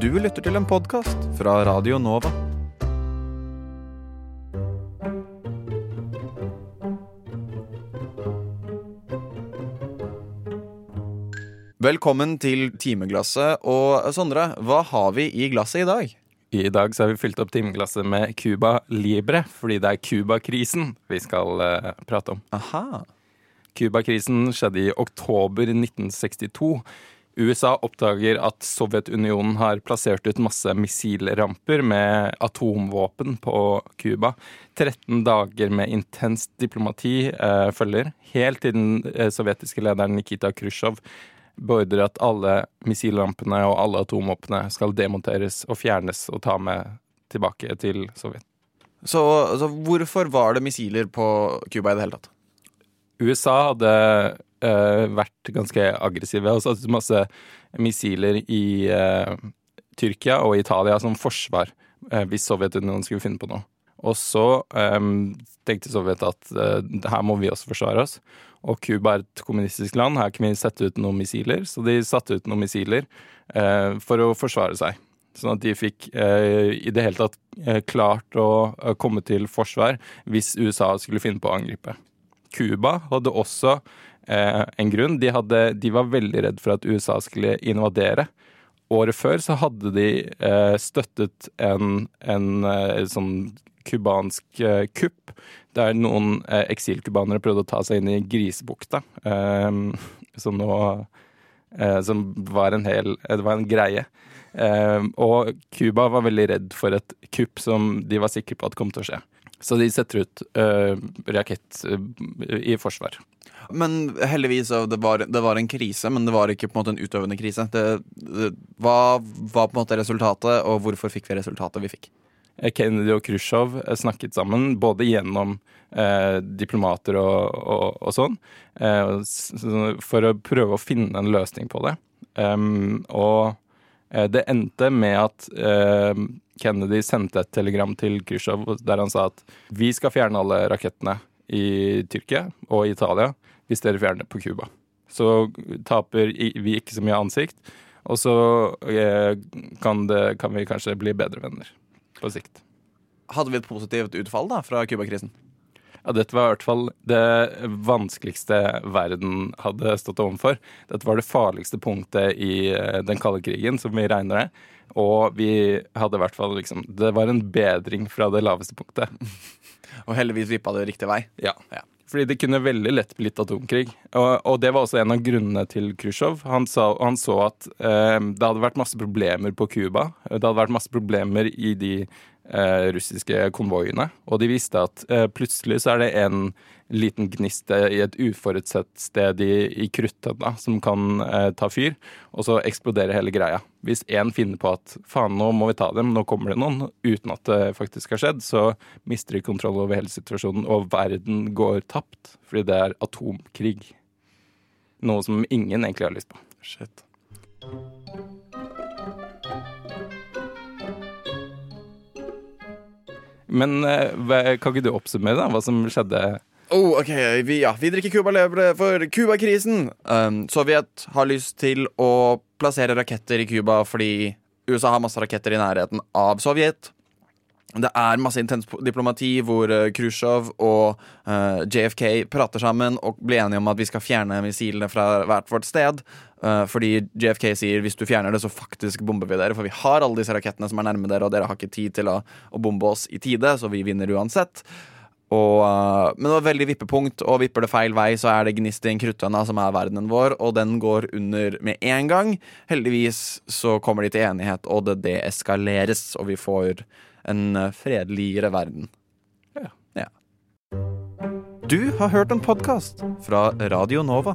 Du lytter til en podkast fra Radio Nova. Velkommen til timeglasset. Og Sondre, hva har vi i glasset i dag? I dag så har vi fylt opp timeglasset med Cuba Libre, fordi det er Cuba-krisen vi skal uh, prate om. Aha. Cuba-krisen skjedde i oktober 1962. USA oppdager at Sovjetunionen har plassert ut masse missilramper med atomvåpen på Cuba. 13 dager med intenst diplomati eh, følger, helt til den uh, sovjetiske lederen Nikita Khrusjtsjov beordrer at alle missilrampene og alle atomvåpnene skal demonteres og fjernes og ta med tilbake til Sovjet. Så, så hvorfor var det missiler på Cuba i det hele tatt? USA hadde uh, vært ganske aggressive og satt masse missiler i uh, Tyrkia og Italia som forsvar uh, hvis Sovjetunionen skulle finne på noe. Og så um, tenkte Sovjet at her må vi også forsvare oss. Og Cuba er et kommunistisk land, her kan vi sette ut noen missiler. Så de satte ut noen missiler for å forsvare seg. Sånn at de fikk eh, i det hele tatt eh, klart å komme til forsvar hvis USA skulle finne på å angripe. Cuba hadde også eh, en grunn. De, hadde, de, var veldig redd for at USA skulle invadere. Året før så hadde de eh, støttet en, en eh, sånn cubansk kupp der noen eh, eksilcubanere prøvde å ta seg inn i Grisebukta, eh, som nå eh, Som var en hel Det var en greie. Eh, og Cuba var veldig redd for et kupp som de var sikre på at kom til å skje. Så de setter ut uh, rakett uh, i forsvar. Men heldigvis, det var, det var, en krise, men det var ikke på en måte en utøvende krise. Det, det, hva var på en måte resultatet, og hvorfor fikk vi resultatet vi fikk? Kennedy og Khrusjtsjov snakket sammen, både gjennom eh, diplomater og, og, og sånn, eh, for å prøve å finne en løsning på det. Um, og eh, det endte med at eh, Kennedy sendte et telegram til Khrusjtsjov der han sa at vi skal fjerne alle rakettene i Tyrkia og Italia hvis dere fjerner på Cuba. Så taper vi ikke så mye ansikt, og så eh, kan, det, kan vi kanskje bli bedre venner på sikt. Hadde vi et positivt utfall da fra Cuba-krisen? Ja, dette var i hvert fall det vanskeligste verden hadde stått overfor. Dette var det farligste punktet i eh, den kalde krigen, som vi regner det. Og vi hadde i hvert fall liksom Det var en bedring fra det laveste punktet. og heldigvis vippa det riktig vei. Ja. ja. Fordi det kunne veldig lett blitt atomkrig. Og, og det var også en av grunnene til Khrusjtsjov. Han, han, så at eh, det hadde vært masse problemer på Cuba. Det hadde vært masse problemer i de russiske konvoiene. Og de visste at eh, plutselig så er det en liten gnist i et uforutsett sted i, i kruttønna som kan eh, ta fyr, og så eksploderer hele greia. Hvis én finner på at faen, nå må vi ta dem, nå kommer det noen, uten at det faktisk har skjedd, så mister de kontroll over hele situasjonen, og verden går tapt fordi det er atomkrig. Noe som ingen egentlig har lyst på. Shit. Men eh, kan ikke du oppsummere da, hva som skjedde? Oh, ok, vi, ja, vi drikker Cuba Lebre for Cuba-krisen. Um, Sovjet har lyst til å plassere raketter i Cuba fordi USA har masse raketter i nærheten av Sovjet. Det er masse intens diplomati hvor uh, Khrusjtsjov og uh, eh, JFK prater sammen og blir enige om at vi skal fjerne missilene fra hvert vårt sted. Uh, fordi JFK sier hvis du fjerner det, så faktisk bomber vi dere. For vi har alle disse rakettene som er nærme dere, og dere har ikke tid til å, å bombe oss i tide, så vi vinner uansett. Og, men det var veldig vippepunkt, og vipper det feil vei, så er det gnist i en kruttønne, som er verdenen vår, og den går under med en gang. Heldigvis så kommer de til enighet, og det deeskaleres, og vi får en eh, fredeligere verden. Ja. ja. Du har hørt en podkast fra Radio Nova.